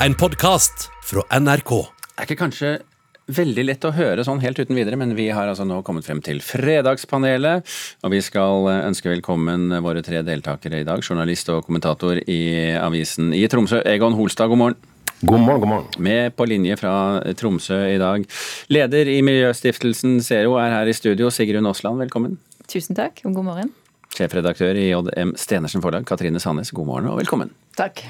En podkast fra NRK. Det er ikke kanskje veldig lett å høre sånn helt uten videre, men vi har altså nå kommet frem til Fredagspanelet. Og vi skal ønske velkommen våre tre deltakere i dag. Journalist og kommentator i avisen i Tromsø, Egon Holstad, god morgen. God morgen, god morgen. Med på linje fra Tromsø i dag. Leder i Miljøstiftelsen Zero er her i studio, Sigrun Aasland, velkommen. Tusen takk, og god morgen. Sjefredaktør i JM Stenersen Forlag, Katrine Sandnes, god morgen og velkommen. Takk.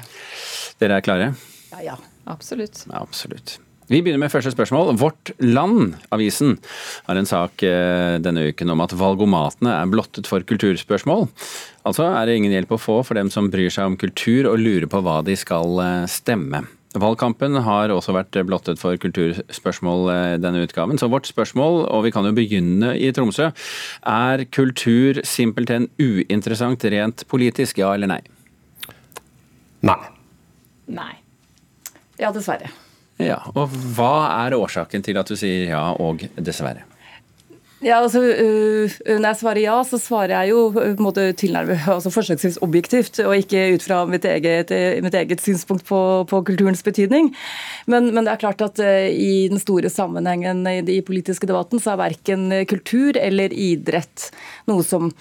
Dere er klare? Ja, ja, absolutt. Ja, absolutt. Vi begynner med første spørsmål. Vårt Land, avisen, har en sak eh, denne uken om at valgomatene er blottet for kulturspørsmål. Altså er det ingen hjelp å få for dem som bryr seg om kultur og lurer på hva de skal eh, stemme. Valgkampen har også vært blottet for kulturspørsmål eh, denne utgaven. Så vårt spørsmål, og vi kan jo begynne i Tromsø, er kultur simpelthen uinteressant rent politisk, ja eller nei? Nei. Nei. Ja, dessverre. Ja, og hva er årsaken til at du sier ja og dessverre? Ja, altså, øh, Når jeg svarer ja, så svarer jeg jo på en måte tilnærmet, altså forsøksvis objektivt, og ikke ut fra mitt eget, mitt eget synspunkt på, på, kulturens betydning. Men, men, det er klart at i den store sammenhengen i den politiske debatten, så er verken kultur eller idrett noe som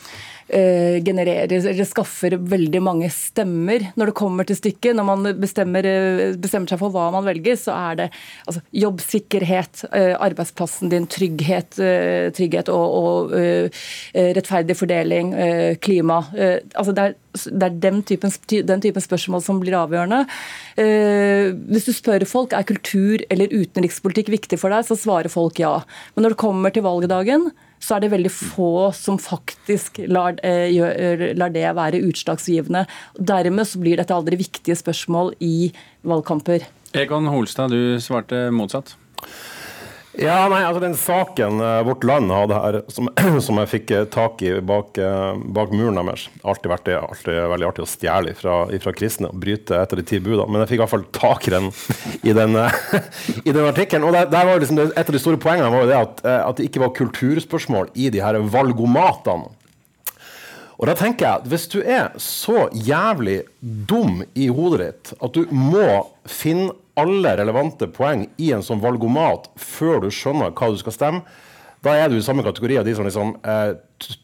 genererer eller skaffer veldig mange stemmer når det kommer til stykket. Når man bestemmer, eh, bestemmer seg for hva man velger, så er det altså, jobbsikkerhet, eh, arbeidsplassen din, trygghet, trygghet og, og rettferdig fordeling, klima. altså det er det er den typen, den typen, spørsmål som blir avgjørende. hvis du spør folk er kultur eller utenrikspolitikk viktig for deg, så svarer folk ja. Men når det kommer til valgdagen, så er det veldig få som faktisk lar, eh, lar det være utslagsgivende. Dermed så blir dette aldri viktige spørsmål i valgkamper. Egon Holstad, du svarte motsatt. Ja, nei, altså Den saken uh, Vårt Land hadde her, som, som jeg fikk uh, tak i bak, uh, bak muren deres Alltid vært det, alltid veldig artig å stjele fra, kristne og bryte etter de ti budene. Men jeg fikk i hvert fall tak i den i den, i den artikkelen. Og der, der var liksom Et av de store poengene var jo det at, at det ikke var kulturspørsmål i de her valgomatene. Og da tenker jeg, Hvis du er så jævlig dum i hodet ditt at du må finne alle relevante poeng i en sånn valgomat før du skjønner hva du skal stemme, da er du i samme kategori av de som liksom, eh,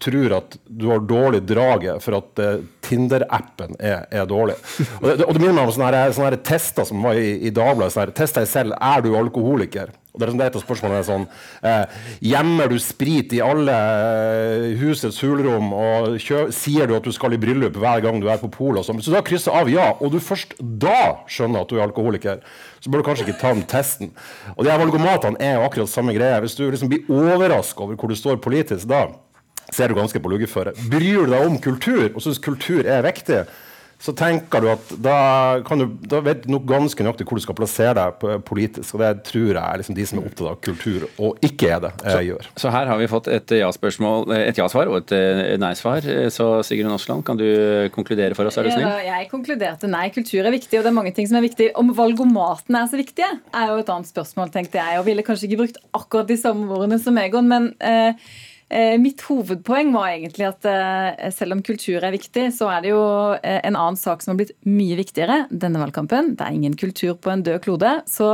tror at du har dårlig drage for at eh, Tinder-appen er, er, dårlig. Og det, og det minner meg om sånne, her, sånne her tester som var i, i Dagbladet. Test deg selv. Er du alkoholiker? Og det er sånn, et av spørsmålene er sånn eh, Gjemmer du sprit i alle eh, husets hulrom, og kjø, sier du at du skal i bryllup hver gang du er på polet? Hvis Så da krysser av ja, og du først da skjønner at du er alkoholiker, så bør du kanskje ikke ta den testen. Og de her valgomatene er jo akkurat samme greie. Hvis du liksom blir overraska over hvor du står politisk da, så er du ganske på luggeføre. Bryr du deg om kultur, og syns kultur er viktig, så tenker du at da, du, da vet du nok ganske nøyaktig hvor du skal plassere deg politisk. Og det tror jeg liksom de som er opptatt av kultur og ikke er det, så, gjør. Så her har vi fått et ja-spørsmål, et ja-svar og et eh, nei-svar. Så Sigrun Aasland, kan du konkludere for oss, er du snill? Ja, jeg konkluderte nei, kultur er viktig, og det er mange ting som er viktig. Om valgomatene er så viktige, er jo et annet spørsmål, tenkte jeg. Og ville kanskje ikke brukt akkurat de samme ordene som Egon, men Eh, mitt hovedpoeng var egentlig at eh, selv om kultur er viktig, så er det jo eh, en annen sak som har blitt mye viktigere denne valgkampen. Det er ingen kultur på en død klode, så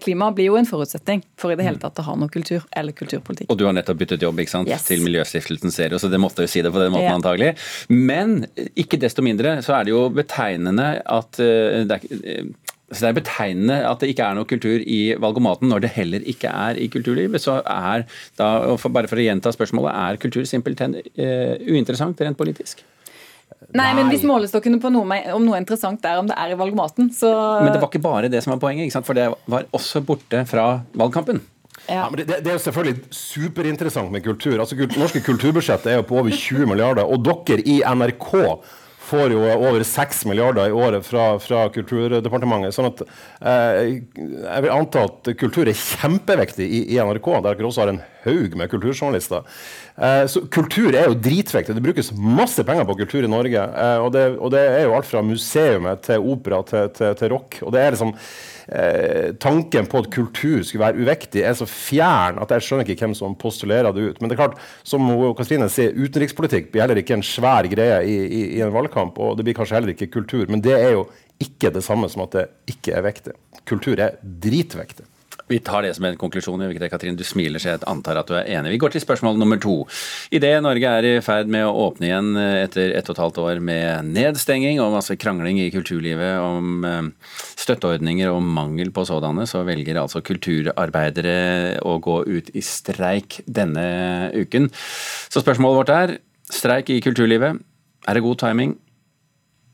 klima blir jo en forutsetning for i det hele tatt å ha noe kultur eller kulturpolitikk. Og du har nettopp byttet jobb ikke sant? Yes. til Miljøstiftelsen Serio, så det måtte jo si det på den måten ja. antagelig. Men ikke desto mindre så er det jo betegnende at det er, så Det er betegnende at det ikke er noe kultur i valgomaten når det heller ikke er i kulturlivet. Så er da, bare for å gjenta spørsmålet, er kultur simpelthen uh, uinteressant rent politisk? Nei, men hvis målestokkene på noe, om noe interessant er om det er i valgomaten, så Men det var ikke bare det som var poenget, ikke sant? for det var også borte fra valgkampen. Ja. ja men det, det, er jo selvfølgelig superinteressant med kultur. Altså, norske kulturbudsjett er jo på over 20 milliarder, og dere i NRK får jo over 6 milliarder i året fra, fra Kulturdepartementet. sånn at eh, Jeg vil anta at kultur er kjempeviktig i, i NRK, der dere også har en haug med kulturjournalister. Eh, så kultur er jo dritviktig. Det brukes masse penger på kultur i Norge. Eh, og, det, og, det, er jo alt fra museumet til opera til, til, til rock. og det er liksom eh, tanken på at kultur skulle være uviktig, er så fjern at jeg skjønner ikke hvem som postulerer det ut. Men det er klart, som Katrine sier, utenrikspolitikk blir heller ikke en svær greie i, i, i, en valgkamp. Og det blir kanskje heller ikke kultur, men det er jo ikke det samme som at det ikke er viktig. Kultur er dritviktig. Vi tar det som en konklusjon. Det ikke, Katrin, Du smiler så jeg antar at du er enig. Vi går til spørsmål nummer to. Idet Norge er i ferd med å åpne igjen eh, etter ett og et halvt år med nedstenging og masse krangling i kulturlivet om eh, støtteordninger og mangel på sådanne, så velger altså kulturarbeidere å gå ut i streik denne uken. Så spørsmålet vårt er streik i kulturlivet. Er det god timing?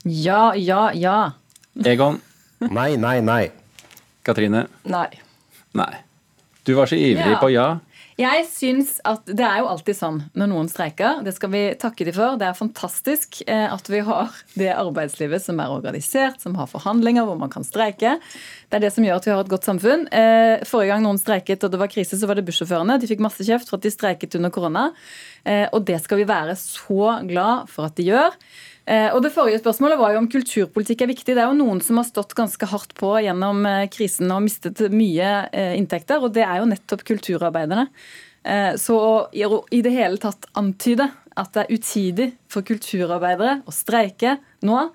Ja, ja, ja. Egon? Nei, nei, nei. Katrine? Nei. Nei. Du var så ivrig Ja. på ja. Jeg syns at Det er jo alltid sånn når noen streiker. Det skal vi takke de for. Det er fantastisk eh, at vi har det arbeidslivet som er organisert, som har forhandlinger hvor man kan streike. Det er det som gjør at vi har et godt samfunn. Eh, Forrige gang noen streiket og det var krise, så var det bussjåførene. De fikk masse kjeft for at de streiket under korona. Eh, Og det skal vi være så glad for at de gjør. Eh, Og Det forrige spørsmålet var jo om kulturpolitikk er viktig. Det er jo noen som har stått ganske hardt på gjennom krisen og mistet mye inntekter, og det er jo nettopp kulturarbeiderne. Så å i det hele tatt antyde at det er utidig for kulturarbeidere å streike nå,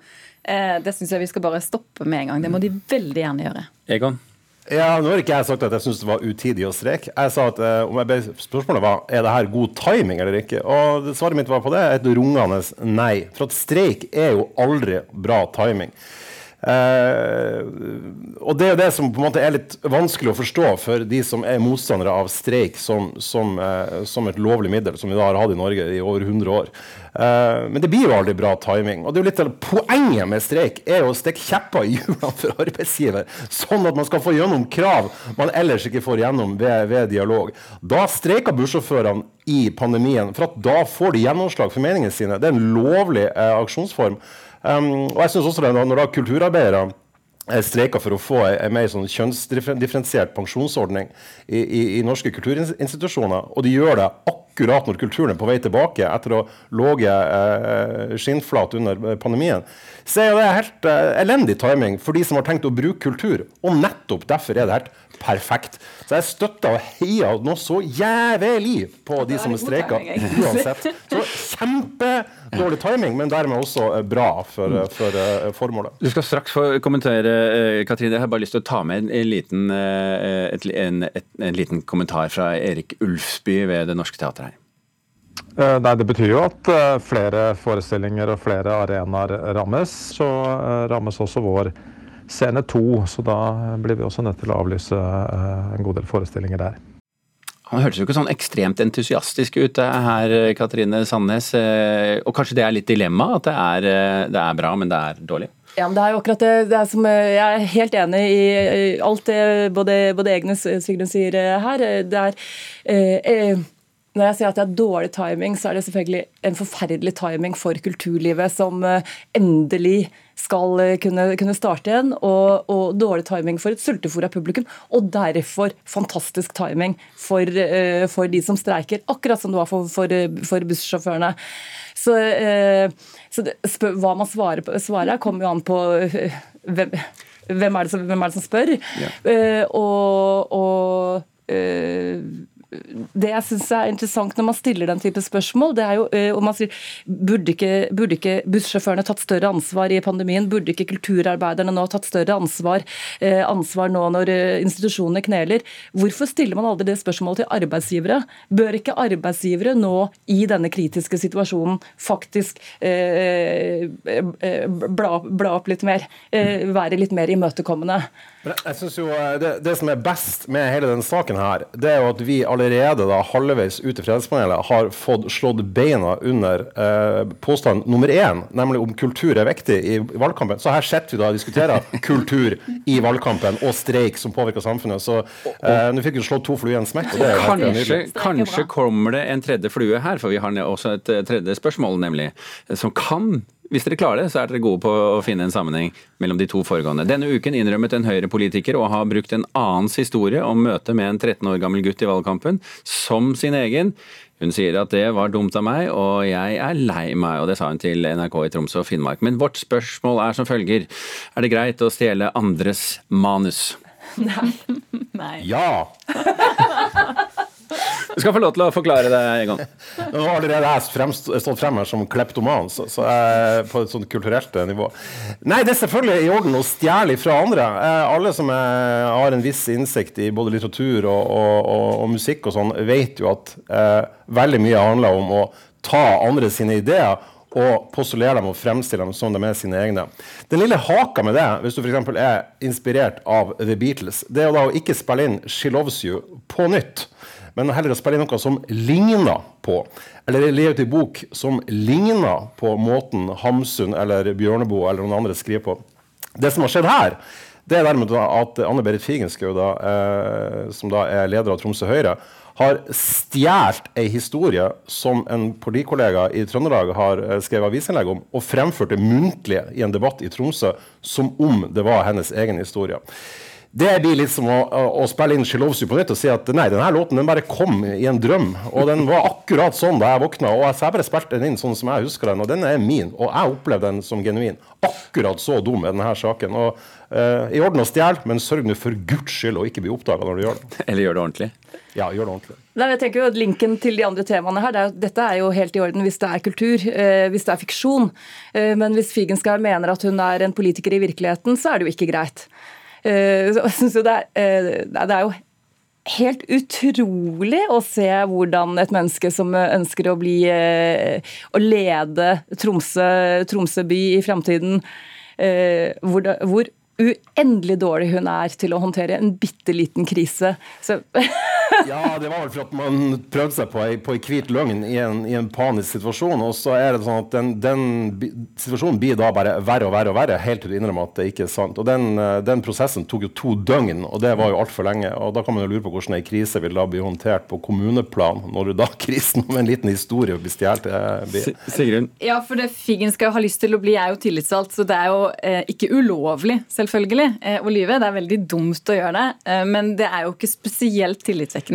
det syns jeg vi skal bare stoppe med en gang. Det må de veldig gjerne gjøre. Egon? Ja, Nå har ikke jeg sagt at jeg syns det var utidig å streke. Jeg sa at eh, om jeg ble, Spørsmålet var er det her god timing eller ikke. Og svaret mitt var på det et rungende nei. For at streik er jo aldri bra timing. Eh, og det er det som på en måte er litt vanskelig å forstå for de som er motstandere av streik som, som, eh, som et lovlig middel, som vi da har hatt i Norge i over 100 år. Eh, men det blir jo aldri bra timing. Og det er jo litt av Poenget med streik er jo å stikke kjepper i hjulene for arbeidsgiver, sånn at man skal få gjennom krav man ellers ikke får gjennom ved, ved dialog. Da streika bussjåførene i pandemien, for at da får de gjennomslag for meningene sine. Det er en lovlig eh, aksjonsform. Um, og jeg synes også det, når, da kulturarbeidere eh, streiker for å få en mer sånn kjønnsdifferensiert pensjonsordning i, i, i norske kulturinstitusjoner, og de gjør det akkurat når kulturen er på vei tilbake etter å ligget eh, skinnflat under pandemien, så er det helt eh, elendig timing for de som har tenkt å bruke kultur. Og nettopp derfor er det helt perfekt. Så jeg støtter og heier noe så jævlig på de som streika. uansett. Så kjempedårlig timing, men dermed også eh, bra for, eh, for eh, formålet. Du skal straks få kommentere, Katrine. Jeg har bare lyst til å ta med en liten, et, en, et, en liten kommentar fra Erik Ulfsby ved Det Norske Teatret her. Eh, Nei, Det betyr jo at flere forestillinger og flere arenaer rammes. Så rammes også vår scene to, så da blir vi også nødt til å avlyse eh, en god del forestillinger der. Han hørtes jo ikke sånn ekstremt entusiastisk ut det her, Katrine Sandnes. eh, Og kanskje det er litt dilemma, at det er, eh, det er bra, men det er dårlig? Ja, men det er jo akkurat det, det er som, eh, Jeg er helt enig i alt det både, både Egnes og Sigrun sier eh, her. Det er, eh, eh, når jeg sier at det er dårlig timing, så er det selvfølgelig en forferdelig timing for kulturlivet, som eh, endelig skal eh, kunne, kunne starte igjen. Og, og dårlig timing for et sultefòra publikum. Og derfor fantastisk timing for, eh, for de som streiker. Akkurat som det var for, for, for bussjåførene. Så, så det, hva man svarer, på, svarer kommer jo an på hvem, hvem, er det som, hvem er det som spør. Eh, og og det jeg syns er interessant når man stiller den type spørsmål, det er jo eh, om man sier burde ikke, burde ikke bussjåførene tatt større ansvar i pandemien? Burde ikke kulturarbeiderne nå tatt større ansvar, eh, ansvar nå når eh, institusjonene kneler? Hvorfor stiller man aldri det spørsmålet til arbeidsgivere? Bør ikke arbeidsgivere nå i denne kritiske situasjonen faktisk eh, bla, bla opp litt mer? Eh, være litt mer imøtekommende? Men jeg- synes jo det, det som er best med hele denne saken, her, det er jo at vi allerede da halvveis ut i Fredspanelet har fått slått beina under eh, påstand nummer én, nemlig om kultur er viktig i valgkampen. Så her sitter vi da og diskuterer kultur i valgkampen og streik som påvirker samfunnet. Så eh, nå fikk vi slått to fluer i en smekk. Kanskje, kanskje kommer det en tredje flue her, for vi har også et eh, tredje spørsmål, nemlig, som kan hvis dere klarer det, så er dere gode på å finne en sammenheng mellom de to foregående. Denne uken innrømmet en Høyre-politiker å ha brukt en annens historie om møtet med en 13 år gammel gutt i valgkampen som sin egen. Hun sier at det var dumt av meg, og jeg er lei meg, og det sa hun til NRK i Tromsø og Finnmark. Men vårt spørsmål er som følger. Er det greit å stjele andres manus? Nei. Ja! Du skal få lov til å forklare det, Egon. Nå har allerede jeg fremst, stått frem her som kleptoman, så, så jeg på et sånt kulturelt nivå. Nei, det er selvfølgelig i orden å stjele fra andre. Eh, alle som er, har en viss innsikt i både litteratur og, og, og, og musikk og sånn, vet jo at eh, veldig mye handler om å ta andre sine ideer og postulere dem og fremstille dem som de er sine egne. Den lille haka med det, hvis du f.eks. er inspirert av The Beatles, det er jo da å ikke spille inn She Loves You på nytt, men heller å spille noe som ligner på, eller le ut en bok som ligner på måten Hamsun eller Bjørneboe eller noen andre skriver på. Det som har skjedd her, det er dermed at Anne Berit Figenschou, eh, som da er leder av Tromsø Høyre, har stjålet ei historie som en politikollega i Trøndelag har eh, skrevet avisinnlegg om, og fremført det muntlig i en debatt i Tromsø som om det var hennes egen historie. Det blir litt som å, å spille inn She Loves You på nytt og si at nei, denne låten den bare kom i en drøm. Og den var akkurat sånn da jeg våkna. Og jeg bare spilte den inn sånn som jeg husker den, og den er min. Og jeg opplevde den som genuin. Akkurat så dum er denne saken. Og uh, I orden å stjele, men sørg nå for guds skyld å ikke bli oppdaga når du gjør det. Eller gjør det ordentlig. Ja, gjør det ordentlig. Nei, jeg tenker jo at Linken til de andre temaene her, det er, dette er jo helt i orden hvis det er kultur, eh, hvis det er fiksjon. Eh, men hvis Figenschou mener at hun er en politiker i virkeligheten, så er det jo ikke greit. Eh, så det, er, eh, det er jo helt utrolig å se hvordan et menneske som ønsker å bli eh, å lede Tromsø, Tromsø by i framtiden, hvor, hvor uendelig dårlig hun er til å håndtere en bitte liten krise. Så ja, det var vel for at man prøvde seg på ei, på ei hvit løgn i en, i en, panisk situasjon. Og så er det sånn at den, den, situasjonen blir da bare verre og verre og verre, helt til du innrømmer at det ikke er sant. Og den, den prosessen tok jo to døgn, og det var jo altfor lenge. Og da kan man jo lure på hvordan ei krise vil da bli håndtert på kommuneplan, når du da krisen om en liten historie blir stjålet. Eh, Sigrun? Ja, for det Figgen skal ha lyst til å bli, er jo tillitsvalgt, så det er jo eh, ikke ulovlig, selvfølgelig, eh, å lyve. Det er veldig dumt å gjøre det, eh, men det er jo ikke spesielt tillitvekkende.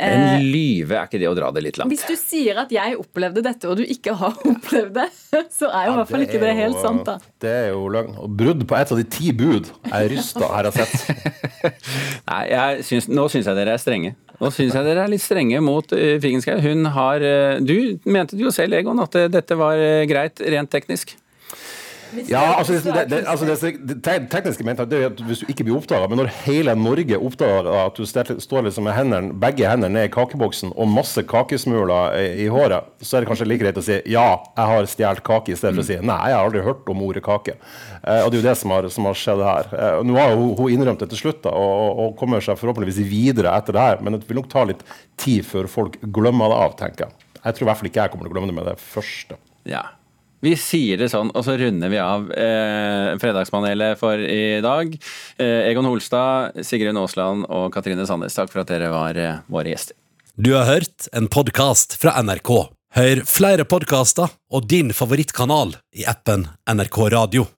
En eh, lyve, er ikke det å dra det litt langt? Hvis du sier at jeg opplevde dette, og du ikke har opplevd det, så er jo i hvert fall ikke det helt sant, da. Det er jo løgn. Og brudd på et av de ti bud er rysta her jeg har sett. Nei, jeg syns, nå syns jeg dere er strenge. Nå syns jeg dere er litt strenge mot uh, Figenschou. Hun har uh, Du mente jo selv, Egon, at uh, dette var greit rent teknisk? Ja, altså, det, det, altså det, det, tekniske mente jeg er at hvis du ikke blir oppdaga, men når hele Norge oppdager at du står liksom med hendene, begge hendene ned i kakeboksen og masse kakesmuler i, i, håret, så er det kanskje like greit å si ja, jeg har stjålet kake, i stedet for å si nei, jeg har aldri hørt om ordet kake. Eh, og det er jo det som har, som har skjedd her. Eh, nå har hun, hun innrømt det til slutt da, og, og, kommer seg forhåpentligvis videre etter det her, men det vil nok ta litt tid før folk glemmer det av, tenker jeg. Jeg tror i hvert fall ikke jeg kommer til å glemme det med det første. Ja, vi sier det sånn, og så runder vi av eh, Fredagspanelet for i dag. Eh, Egon Holstad, Sigrun Aasland og Katrine Sandnes, takk for at dere var eh, våre gjester. Du har hørt en podkast fra NRK. Hør flere podkaster og din favorittkanal i appen NRK Radio.